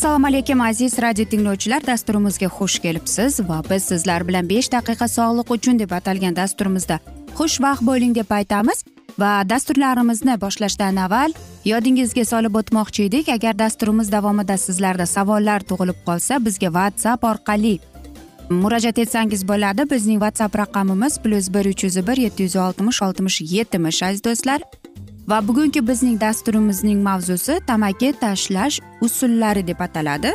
assalomu alaykum aziz radio tinglovchilar. Dasturimizga xush kelibsiz va biz sizlar bilan besh daqiqa sog'liq uchun deb atalgan dasturimizda xushvaqt bo'ling deb aytamiz va dasturlarimizni boshlashdan avval yodingizga solib o'tmoqchi edik. Agar dasturimiz davomida sizlarda savollar tug'ilib qolsa bizga whatsapp orqali murojaat etsangiz bo'ladi. Bizning whatsapp raqamimiz plyus bir uch yuz bir yetti yuz oltmish oltmish yetmish aziz do'stlar. Va bugungi bizning dasturimizning mavzusi tamaki tashlash usullari deb ataladi.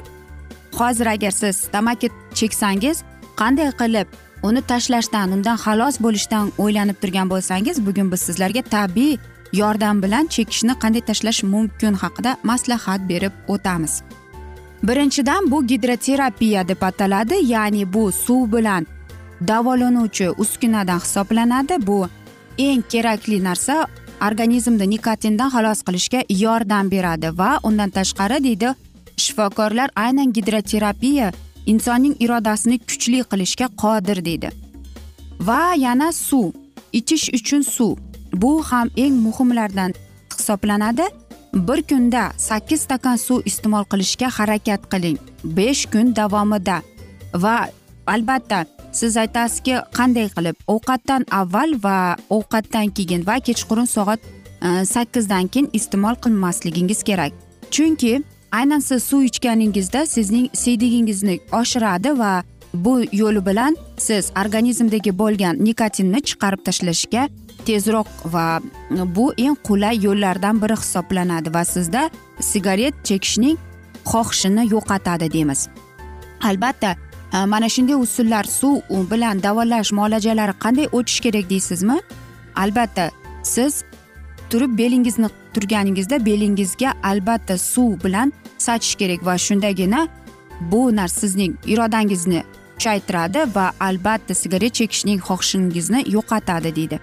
Hozir agar siz tamaki cheksangiz qanday qilib uni tashlashdan undan xalos bo'lishdan o'ylanib turgan bo'lsangiz bugun biz sizlarga tabiiy yordam bilan chekishni qanday tashlash mumkin haqida maslahat berib o'tamiz. Birinchidan bu gidroterapiya deb ataladi ya'ni bu suv bilan davolanuvchi uskunadan hisoblanadi. Bu eng kerakli narsa organizmni nikotindan xalos qilishga yordam beradi va undan tashqari deydi shifokorlar aynan gidroterapiya insonning irodasini kuchli qilishga qodir deydi. Va yana suv ichish uchun suv. Bu ham eng muhimlardan hisoblanadi. Bir kunda sakkiz stakan suv iste'mol qilishga harakat qiling besh kun davomida va albatta siz aytasizki qanday qilib ovqatdan avval va ovqatdan keyin va kechqurun soat e, sakkizdan keyin iste'mol qilmasligingiz kerak? Chunki aynan siz suv ichganingizda sizning siydigingizni oshiradi va bu yo'li bilan siz organizmdagi bo'lgan nikotinni chiqarib tashlashga tezroq va bu eng qulay yo'llardan biri hisoblanadi va sizda sigaret chekishning xohishini yo'qotadi deymiz. Albatta Э, mana shunday usullar suv bilan davolash muolajalari qanday o'tish kerak deysizmi? Albatta siz turib belingizni turganingizda belingizga albatta suv bilan sachish kerak va shundagina bu narsa sizning irodangizni kuchaytiradi va albatta sigaret chekishning xohishingizni yo'qotadi deydi.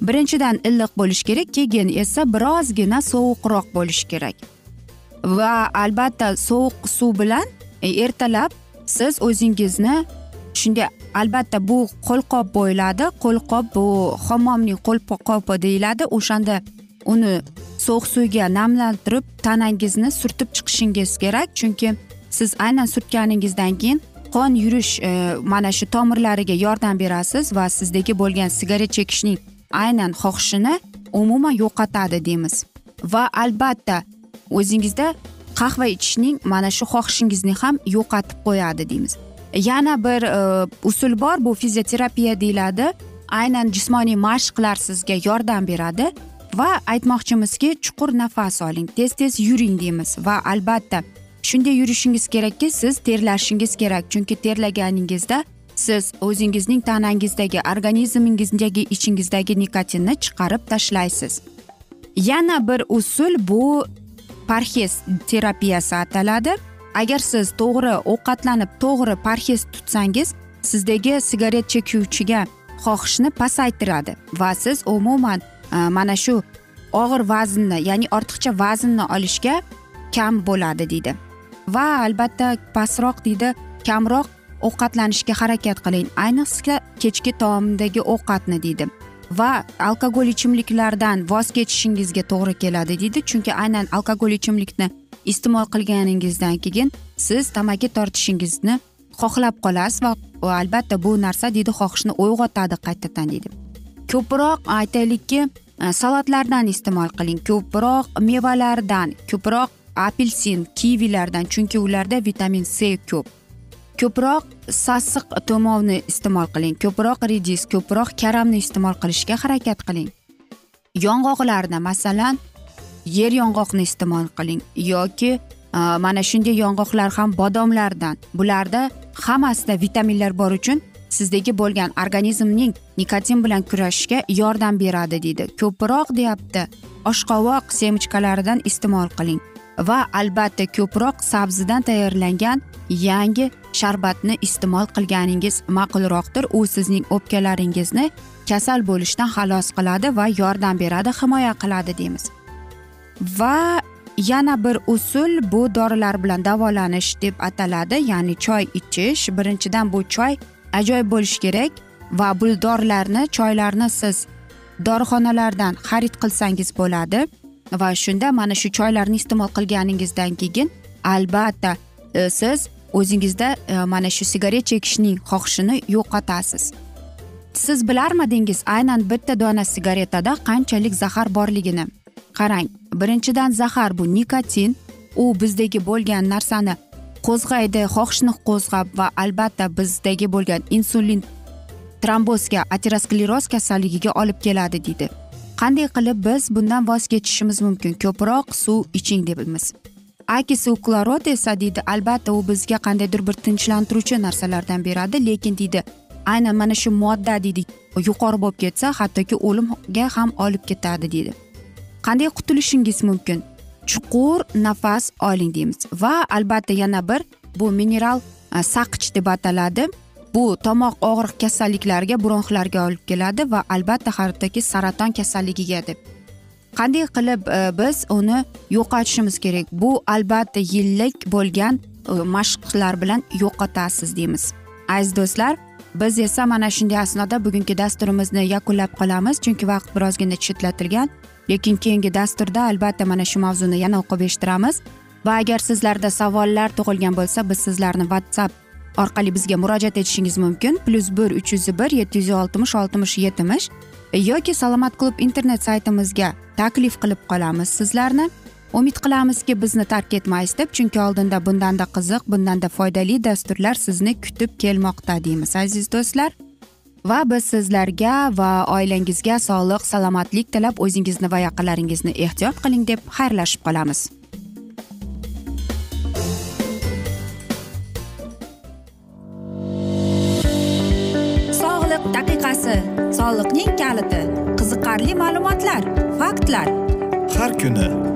Birinchidan illiq bo'lishi kerak keyin esa birozgina sovuqroq bo'lishi kerak. Va albatta sovuq suv bilan e, ertalab siz o'zingizni shunday albatta bu qo'lqop bo'yiladi qo'lqop bu hammomning qo'lqopi deyiladi. O'shanda uni sovuq suvga namlantirib tanangizni surtib chiqishingiz kerak. Chunki siz aynan surtganingizdan keyin qon yurish e, mana shu tomirlariga yordam berasiz va sizdagi bo'lgan sigaret chekishning aynan xohishini umuman yo'qotadi deymiz. Va albatta o'zingizda qahva ichishning mana shu xohishingizni ham yo'qotib qo'yadi deymiz. Yana bir e, usul bor bu fizioterapiya deyiladi. Aynan jismoniy mashqlar sizga yordam beradi va aytmoqchimizki chuqur nafas oling tez tez yuring deymiz va albatta shunday yurishingiz kerakki siz terlashingiz kerak chunki terlaganingizda siz o'zingizning tanangizdagi organizmingizdagi ichingizdagi nikotinni chiqarib tashlaysiz. Yana bir usul bu parhez terapiyasi ataladi. Agar siz to'g'ri ovqatlanib to'g'ri parhez tutsangiz sizdagi sigaret chekuvchiga xohishni pasaytiradi va siz umuman e, mana shu og'ir vaznni ya'ni ortiqcha vaznni olishga kam bo'ladi deydi. Va albatta pastroq deydi kamroq ovqatlanishga harakat qiling. Ayniqsa kechki taomdagi ovqatni deydi. Va alkogol ichimliklardan voz kechishingizga to'g'ri keladi deydi. Chunki aynan alkogol ichimlikni iste'mol qilganingizdan keyin siz tamaki tortishingizni xohlab qolasiz va albatta bu narsa deydi xohishni uyg'otadi qaytadan deydi. Ko'proq aytaylikki e, salatlardan iste'mol qiling. Ko'proq mevalardan ko'proq apelsin kivilardan chunki ularda vitamin c ko'p. Ko'proq sassiq to'movni iste'mol qiling. Ko'proq redis ko'proq karamni iste'mol qilishga harakat qiling. Yong'oqlarni masalan yer yong'oqni iste'mol qiling yoki e, mana shunday yong'oqlar ham bodomlardan. Bularda hammasida vitaminlar bor uchun sizdagi bo'lgan organizmning nikotin bilan kurashishga yordam beradi deydi. Ko'proq deyapti. Oshqovoq semichkalaridan iste'mol qiling. Va albatta ko'proq sabzidan tayyorlangan yangi sharbatni iste'mol qilganingiz ma'qulroqdir. U sizning o'pkalaringizni kasal bo'lishdan xalos qiladi va yordam beradi himoya qiladi deymiz. Va yana bir usul bu dorilar bilan davolanish deb ataladi ya'ni choy ichish. Birinchidan bu choy ajoyib bo'lishi kerak va bu dorilarni choylarni siz dorixonalardan xarid qilsangiz bo'ladi. Va shunda mana shu choylarni iste'mol qilganingizdan keyin albatta e, siz o'zingizda e, mana shu sigaret chekishning xohishini yo'qotasiz. Siz bilarmidingiz aynan bitta dona sigaretada qanchalik zahar borligini. Qarang birinchidan zahar bu nikotin. U bizdagi bo'lgan narsani qo'zg'aydi xohishni qo'zg'ab va albatta bizdagi bo'lgan insulin trombozga ateroskleroz kasalligiga olib keladi deydi. Qanday qilib biz bundan voz kechishimiz mumkin? Ko'proq suv iching deymiz akisuklorod esa deydi albatta u bizga qandaydir bir tinchlantiruvchi narsalardan beradi lekin deydi aynan mana shu modda deydi yuqori bo'lib ketsa hattoki o'limga ham olib ketadi deydi. Qanday qutulishingiz mumkin? Chuqur nafas oling deymiz. Va albatta yana bir bu mineral e, saqich deb ataladi. Bu tomoq og'riq kasalliklariga bronxlarga olib keladi va albatta hattoki saraton kasalligiga deb. Qanday qilib e, biz uni yo'qotishimiz kerak? Bu albatta yillik bo'lgan e, mashqlar bilan yo'qotasiz deymiz. Aziz do'stlar biz esa mana shunday asnoda bugungi dasturimizni yakunlab qolamiz. Chunki vaqt birozgina chetlatilgan lekin keyingi dasturda albatta mana shu mavzuni yana o'qib eshittiramiz. Va agar sizlarda savollar tug'ilgan bo'lsa biz sizlarni whatsapp orqali bizga murojaat etishingiz mumkin. Plyus bir uch yuz bir yetti yuz oltmish oltmish yetmish yoki salomat klub internet saytimizga taklif qilib qolamiz sizlarni. Umid qilamizki bizni tark etmaysiz deb chunki oldinda bundanda qiziq bundanda foydali dasturlar sizni kutib kelmoqda deymiz aziz do'stlar. Va biz sizlarga va oilangizga sog'lik salomatlik tilab o'zingizni va yaqinlaringizni ehtiyot qiling deb xayrlashib qolamiz.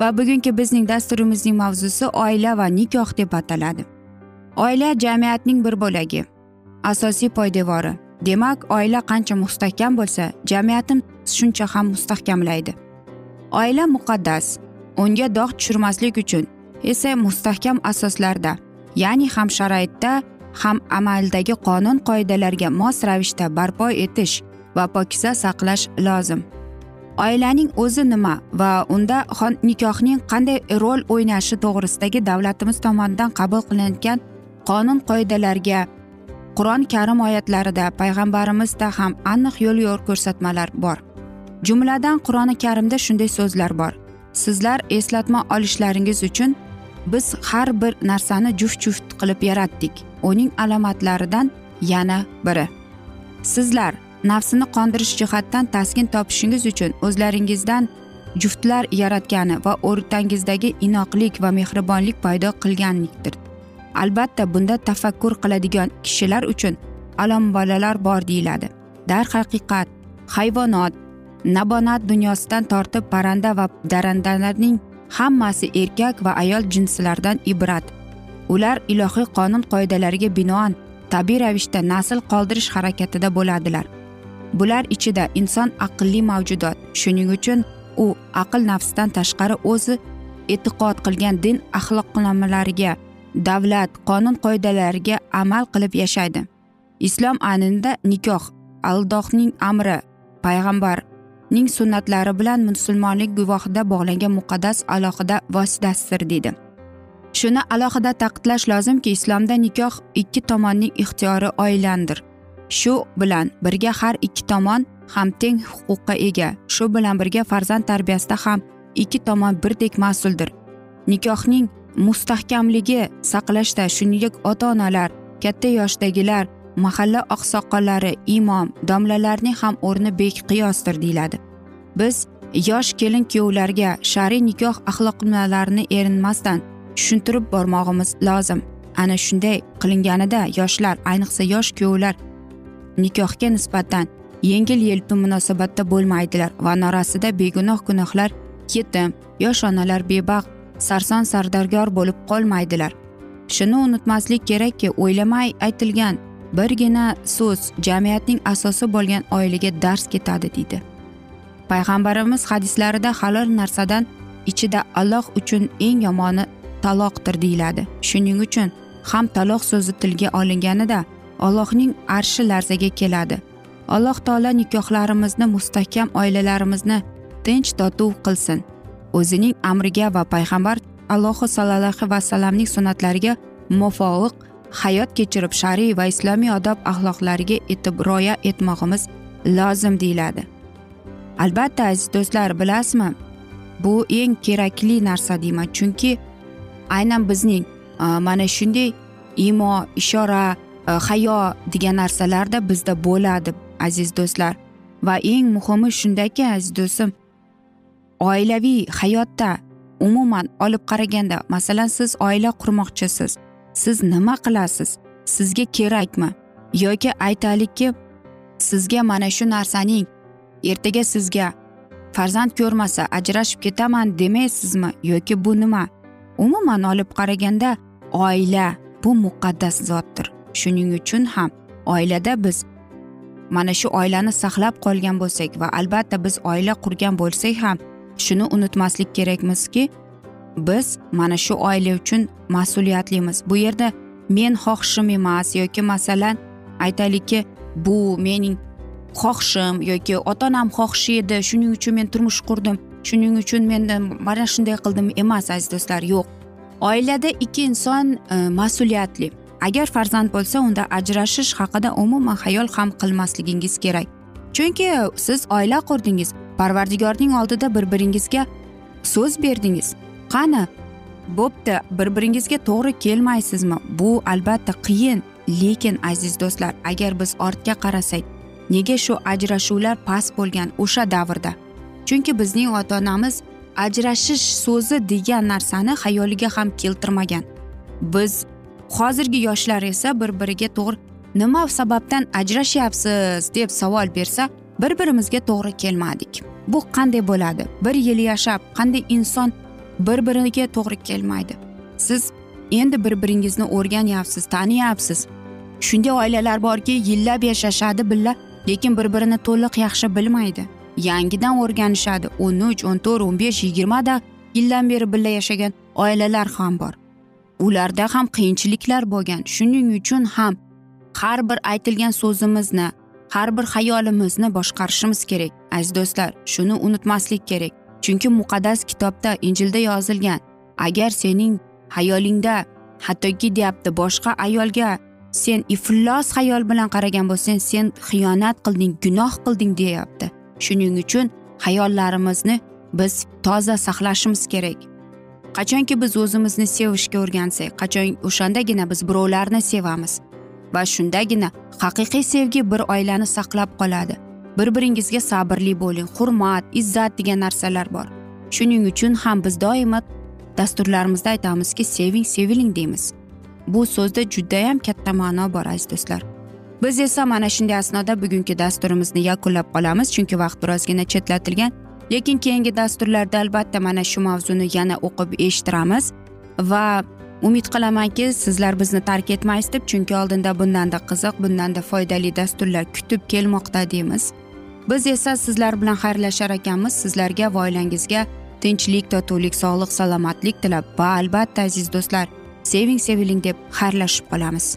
Va bugungi bizning dasturimizning mavzusi oila va nikoh deb ataladi. Oila jamiyatning bir bo'lagi asosiy poydevori. Demak oila qancha mustahkam bo'lsa jamiyatim shuncha ham mustahkamlaydi. Oila muqaddas unga dog' tushirmaslik uchun esa mustahkam asoslarda ya'ni ham sharoitda ham amaldagi qonun qoidalarga mos ravishda barpo etish va pokiza saqlash lozim. Oilaning o'zi nima va unda nikohning qanday rol o'ynashi to'g'risidagi davlatimiz tomonidan qabul qilinayotgan qonun qoidalarga qur'oni karim oyatlarida payg'ambarimizda ham aniq yo'l yo'l ko'rsatmalar bor. Jumladan qur'oni karimda shunday so'zlar bor. Sizlar eslatma olishlaringiz uchun biz har bir narsani juft juft qilib yaratdik. Uning alomatlaridan yana biri. Sizlar nafsini qondirish jihatdan taskin topishingiz uchun o'zlaringizdan juftlar yaratgani va o'rtangizdagi inoqlik va mehribonlik paydo qilganlikdir. Albatta bunda tafakkur qiladigan kishilar uchun bolalar bor deyiladi. Darhaqiqat hayvonot nabonat dunyosidan tortib parranda va darandalarning hammasi erkak va ayol jinslaridan iborat ular ilohiy qonun qoidalariga binoan tabiiy ravishda nasl qoldirish harakatida bo'ladilar. Bular ichida inson aqlli mavjudot. Shuning uchun u aql nafsdan tashqari o'zi e'tiqod qilgan din axloqnomalariga davlat qonun qoidalariga amal qilib yashaydi. Islom aynida nikoh allohning amri payg'ambarning sunnatlari bilan musulmonlik guvohida bog'langan muqaddas alohida vositasidir deydi. Shuni alohida ta'kidlash lozimki islomda nikoh ikki tomonning ixtiyori oilandir. Shu bilan birga har ikki tomon ham teng huquqqa ega shu bilan birga farzand tarbiyasida ham ikki tomon birdek mas'uldir. Nikohning mustahkamligi saqlashda shuningdek ota onalar katta yoshdagilar mahalla oqsoqollari imom domlalarning ham o'rni beqiyosdir deyiladi. Biz yosh kelin kuyovlarga shar'iy nikoh axloqlarini erinmasdan tushuntirib bormog'imiz lozim. Ana shunday qilinganida yoshlar ayniqsa yosh kuyovlar nikohga nisbatan yengil yelpi munosabatda bo'lmaydilar va norasida begunoh gunohlar yetim yosh onalar bebaxt sarson sardargor bo'lib qolmaydilar. Shuni unutmaslik kerakki o'ylamay aytilgan birgina so'z jamiyatning asosi bo'lgan oilaga dars ketadi deydi. Payg'ambarimiz hadislarida halol narsadan ichida alloh uchun eng yomoni taloqdir deyiladi. Shuning uchun ham taloq so'zi tilga olinganida allohning arshi larzaga keladi. Alloh taolo nikohlarimizni mustahkam oilalarimizni tinch totuv qilsin. O'zining amriga va payg'ambar allohi sallallohu vasallamning sunnatlariga muvofiq hayot kechirib shariy va islomiy odob axloqlariga etib rioya etmog'imiz lozim deyiladi. Albatta aziz do'stlar bilasizmi? Bu eng kerakli narsa deyman chunki aynan bizning mana shunday imo ishora Э, hayo degan narsalarda bizda bo'ladi aziz do'stlar. Va eng muhimi shundaki aziz do'stim oilaviy hayotda umuman olib qaraganda masalan siz oila qurmoqchisiz siz nima qilasiz sizga kerakmi? Yoki aytaylikki sizga mana shu narsaning ertaga sizga farzand ko'rmasa ajrashib ketaman demaysizmi? Yoki bu nima? Umuman olib qaraganda oila bu muqaddas zotdir. Shuning uchun ham oilada biz mana shu oilani saqlab qolgan bo'lsak va albatta biz oila qurgan bo'lsak ham shuni unutmaslik kerakmizki biz mana shu oila uchun mas'uliyatlimiz. Bu yerda men xohishim emas yoki masalan aytaylikki bu mening xohishim yoki ota onam xohishi edi shuning uchun men turmush qurdim shuning uchun men mana shunday qildim emas aziz do'stlar yo'q. Oilada ikki inson e, mas'uliyatli. Agar farzand bo'lsa unda ajrashish haqida umuman xayol ham qilmasligingiz kerak. Chunki siz oila qurdingiz parvardigorning oldida bir biringizga so'z berdingiz. Qani bo'pti bir biringizga to'g'ri kelmaysizmi? Bu albatta qiyin. Lekin aziz do'stlar agar biz ortga qarasak nega shu ajrashuvlar past bo'lgan o'sha davrda? Chunki bizning ota onamiz ajrashish so'zi degan narsani xayoliga ham keltirmagan. Biz hozirgi yoshlar esa bir biriga to'g'ri nima sababdan ajrashyapsiz deb savol bersa bir birimizga to'g'ri kelmadik. Bu qanday bo'ladi? Bir yil yashab qanday inson bir biriga to'g'ri kelmaydi? Siz endi bir biringizni o'rganyapsiz taniyapsiz. Shunday oilalar borki yillab yashashadi birga lekin bir birini to'liq yaxshi bilmaydi. Yangidan o'rganishadi o'n uch o'n to'rt o'n besh yigirmada yildan beri birga yashagan oilalar ham bor. Ularda ham qiyinchiliklar bo'lgan. Shuning uchun ham har bir aytilgan so'zimizni har bir xayolimizni boshqarishimiz kerak aziz do'stlar. Shuni unutmaslik kerak. Chunki muqaddas kitobda injilda yozilgan agar sening hayolingda hattoki deyapti boshqa ayolga sen iflos xayol bilan qaragan bo'lsang sen xiyonat qilding gunoh qilding deyapti. Shuning uchun xayollarimizni biz toza saqlashimiz kerak. Qachonki biz o'zimizni sevishga o'rgansak qachon o'shandagina biz birovlarni sevamiz? Va shundagina haqiqiy sevgi bir oilani saqlab qoladi. Bir biringizga sabrli bo'ling hurmat izzat degan narsalar bor. Shuning uchun ham biz doimo dasturlarimizda aytamizki seving seviling deymiz. Bu so'zda judayam katta ma'no bor aziz do'stlar. Biz esa mana shunday asnoda bugungi dasturimizni yakunlab qolamiz chunki vaqt birozgina chetlatilgan. Lekin keyingi dasturlarda albatta mana shu mavzuni yana o'qib eshittiramiz va umid qilamanki sizlar bizni tark etmaysiz deb chunki oldinda bundanda qiziq bundanda foydali dasturlar kutib kelmoqda deymiz. Biz esa sizlar bilan xayrlashar ekanmiz. Sizlarga va oilangizga tinchlik totuvlik sog'lik salomatlik tilab va albatta aziz do'stlar seving seviling deb xayrlashib qolamiz.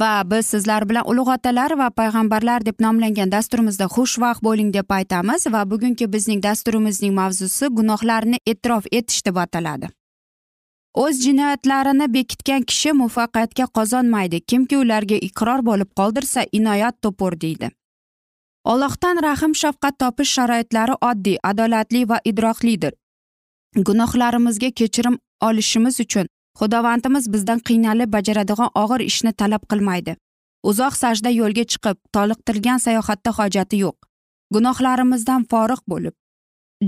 Va biz sizlar bilan ulug' otalar va payg'ambarlar deb nomlangan dasturimizda xushvaqt bo'ling deb aytamiz va bugungi bizning dasturimizning mavzusi gunohlarni e'tirof etish deb ataladi. O'z jinoyatlarini bekitgan kishi muvaffaqiyatga qozonmaydi. Kimki ularga iqror bo'lib qoldirsa inoyat topur deydi. Allohdan rahm shafqat topish sharoitlari oddiy adolatli va idroklidir gunohlarimizga kechirim olishimiz uchun xudovandimiz bizdan qiynalib bajaradigan og'ir ishni talab qilmaydi. Uzoq sajda yo'lga chiqib toliqtirgan sayohatda hojati yo'q. Gunohlarimizdan forig' bo'lib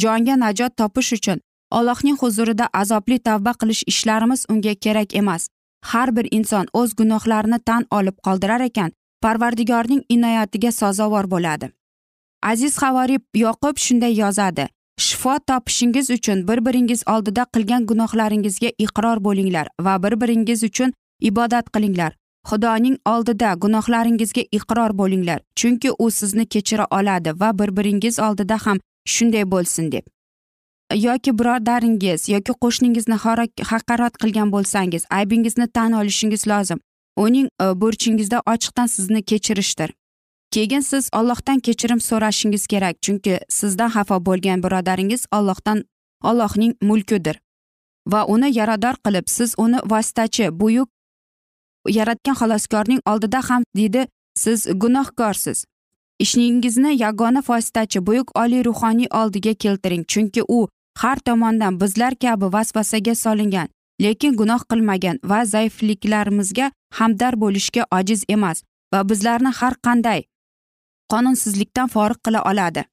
jonga najot topish uchun allohning huzurida azobli tavba qilish ishlarimiz unga kerak emas. Har bir inson o'z gunohlarini tan olib qoldirar ekan parvardigorning inoyatiga sazovor bo'ladi. Aziz havoriy yoqub shunday yozadi shifo topishingiz uchun bir biringiz oldida qilgan gunohlaringizga iqror bo'linglar va bir biringiz uchun ibodat qilinglar. Xudoning oldida gunohlaringizga iqror bo'linglar chunki u sizni kechira oladi va bir biringiz oldida ham shunday bo'lsin deb. Yoki birodaringiz yoki qo'shningizni haqorat qilgan bo'lsangiz aybingizni tan olishingiz lozim. Uning e, burchingizda ochiqdan sizni kechirishdir. Keyin siz ollohdan kechirim so'rashingiz kerak chunki sizdan xafa bo'lgan birodaringiz ollohdan ollohning mulkidir. Va uni yarador qilib siz uni vositachi buyuk yaratgan xaloskorning oldida ham deydi siz gunohkorsiz. Ishingizni yagona vositachi buyuk oliy ruhoniy oldiga keltiring chunki u har tomondan bizlar kabi vasvasaga solingan lekin gunoh qilmagan va zaifliklarimizga hamdar bo'lishga ojiz emas va bizlarni har qanday qonunsizlikdan forig' qila oladi.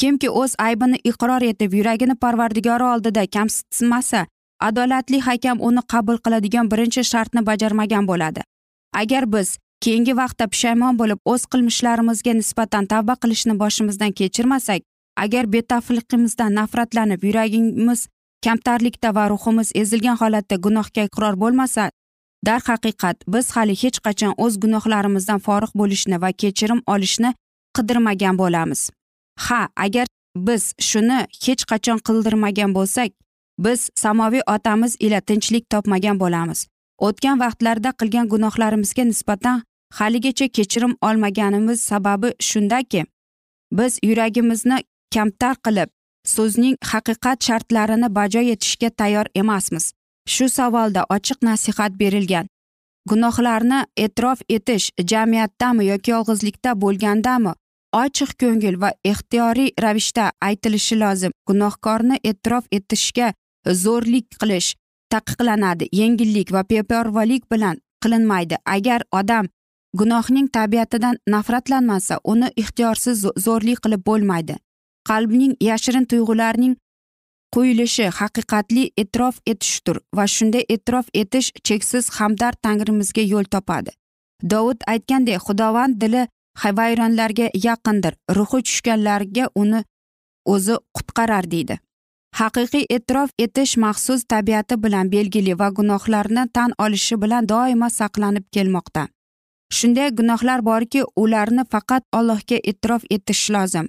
Kimki o'z aybini iqror etib yuragini parvardigori oldida kamsitmasa adolatli hakam uni qabul qiladigan birinchi shartni bajarmagan bo'ladi. Agar biz keyingi vaqtda pushaymon bo'lib o'z qilmishlarimizga nisbatan tavba qilishni boshimizdan kechirmasak agar betafliqimizdan nafratlanib yuragimiz kamtarlikda va ruhimiz ezilgan holatda gunohga iqror bo'lmasa darhaqiqat biz hali hech qachon o'z gunohlarimizdan forig' bo'lishni va kechirim olishni qidirmagan bo'lamiz. Ha agar biz shuni hech qachon qildirmagan bo'lsak biz samoviy otamiz ila tinchlik topmagan bo'lamiz. O'tgan vaqtlarda qilgan gunohlarimizga nisbatan haligacha kechirim olmaganimiz sababi shundaki biz yuragimizni kamtar qilib so'zning haqiqat shartlarini bajo etishga tayyor emasmiz. Shu savolda ochiq nasihat berilgan. Gunohlarni e'tirof etish jamiyatdami yoki yolg'izlikda bo'lgandami ochiq ko'ngil va ixtiyoriy ravishda aytilishi lozim. Gunohkorni e'tirof etishga zo'rlik qilish taqiqlanadi. Yengillik va beparvolik bilan qilinmaydi. Agar odam gunohning tabiatidan nafratlanmasa uni ixtiyorsiz zo'rlik qilib bo'lmaydi. Qalbning yashirin tuyg'ularining qo'yilishi haqiqatli e'tirof etishdir va shunday e'tirof etish cheksiz hamdard tangrimizga yo'l topadi. Dovud aytgandek xudovand dili vayronlarga yaqindir. Ruhi tushganlarga uni o'zi qutqarar deydi. Haqiqiy e'tirof etish maxsus tabiati bilan belgili va gunohlarni tan olishi bilan doimo saqlanib kelmoqda. Shunday gunohlar borki ularni faqat allohga e'tirof etish lozim.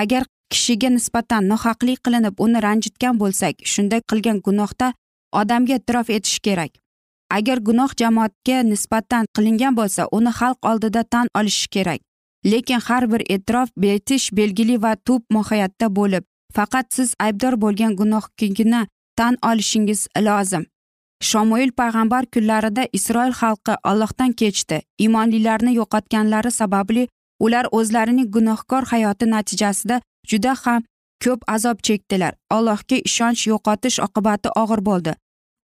Agar kishiga nisbatan nohaqlik qilinib uni ranjitgan bo'lsak shunday qilgan gunohda odamga e'tirof etish kerak. Agar gunoh jamoatga nisbatan qilingan bo'lsa uni xalq oldida tan olishi kerak. Lekin har bir e'tirof etish belgili va tub mohiyatda bo'lib faqat siz aybdor bo'lgan gunohgina tan olishingiz lozim. Shomoil payg'ambar kunlarida isroil xalqi ollohdan kechdi. Iymonlilarni yo'qotganlari sababli ular o'zlarining gunohkor hayoti natijasida juda ham ko'p azob chekdilar. Allohga ishonch yo'qotish oqibati og'ir bo'ldi.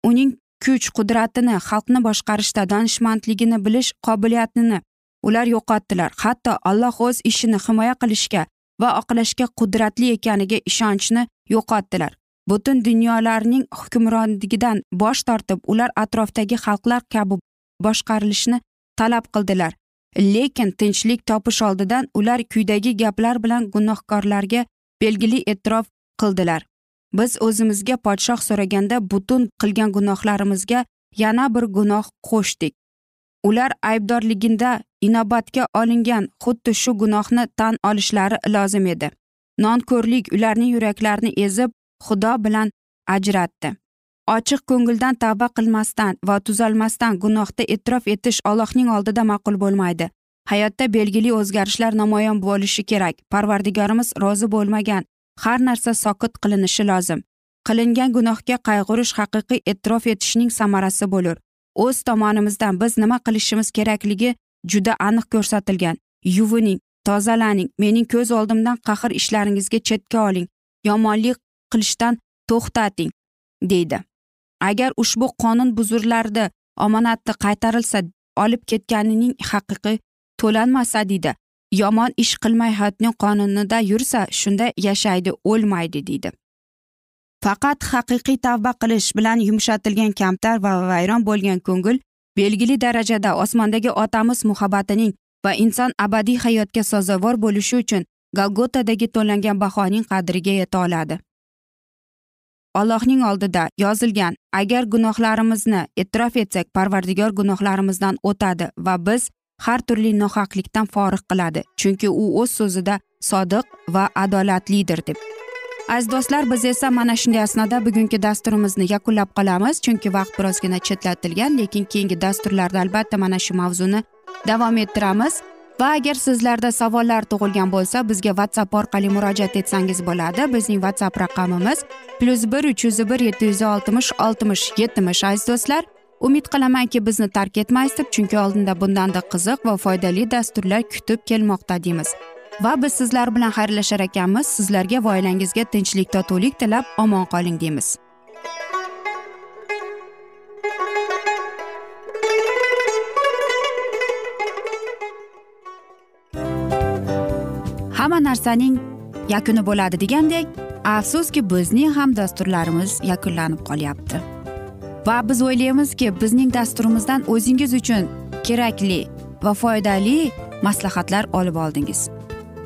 Uning kuch qudratini xalqni boshqarishda donishmandligini bilish qobiliyatini ular yo'qotdilar. Hatto alloh o'z ishini himoya qilishga va oqlashga qudratli ekaniga ishonchni yo'qotdilar. Butun dunyolarning hukmronligidan bosh tortib ular atrofdagi xalqlar kabi boshqarilishni talab qildilar. Lekin tinchlik topish oldidan ular quyidagi gaplar bilan gunohkorlarga belgili e'tirof qildilar. Biz o'zimizga podshoh so'raganda butun qilgan gunohlarimizga yana bir gunoh qo'shdik. Ular aybdorliginda inobatga olingan xuddi shu gunohni tan olishlari lozim edi. Nonko'rlik ularning yuraklarini ezib xudo bilan ajratdi. Ochiq ko'ngildan tavba qilmasdan va tuzalmasdan gunohda e'tirof etish allohning oldida ma'qul bo'lmaydi. Hayotda belgili o'zgarishlar namoyon bo'lishi kerak. Parvardigorimiz rozi bo'lmagan har narsa soqit qilinishi lozim. Qilingan gunohga qayg'urish haqiqiy e'tirof etishning samarasi bo'lur. O'z tomonimizdan biz nima qilishimiz kerakligi juda aniq ko'rsatilgan. Yuvining tozalaning mening ko'z oldimdan qahr ishlaringizga chetga oling. Yomonlik qilishdan to'xtating deydi. Agar ushbu qonun buzurlardi omonatni qaytarilsa olib ketganining haqiqiy to'lanmasa deydi. Yomon ish qilmay hayotning qonunida yursa shunda yashaydi o'lmaydi deydi. Faqat haqiqiy tavba qilish bilan yumshatilgan kamtar va vayron bo'lgan ko'ngil belgili darajada osmondagi otamiz muhabbatining va inson abadiy hayotga sazovor bo'lishi uchun galgotadagi to'langan bahoning qadriga yeta oladi. Allohning oldida yozilgan agar gunohlarimizni e'tirof etsak parvardigor gunohlarimizdan o'tadi va biz har turli nohaqlikdan forig' qiladi chunki u o'z so'zida sodiq va adolatlidir deb. Aziz do'stlar biz esa mana shunday asnoda bugungi dasturimizni yakunlab qolamiz. Chunki vaqt birozgina chetlatilgan lekin keyingi dasturlarda albatta mana shu mavzuni davom ettiramiz. Va agar sizlarda savollar tug'ilgan bo'lsa bizga whatsapp orqali murojaat etsangiz bo'ladi. Bizning whatsapp raqamimiz plyus bir uch yuz bir yetti yuz oltmish oltmish yetmish. Aziz do'stlar umid qilamanki bizni tark etmaysiz deb chunki oldinda bundanda qiziq va foydali dasturlar kutib kelmoqda deymiz. Va biz sizlar bilan xayrlashar ekanmiz. Sizlarga va oilangizga tinchlik totuvlik tilab omon qoling deymiz. Hamma narsaning yakuni bo'ladi degandek afsuski bizning ham dasturlarimiz yakunlanib qolyapti. Va biz o'ylaymizki bizning dasturimizdan o'zingiz uchun kerakli va foydali maslahatlar olib oldingiz.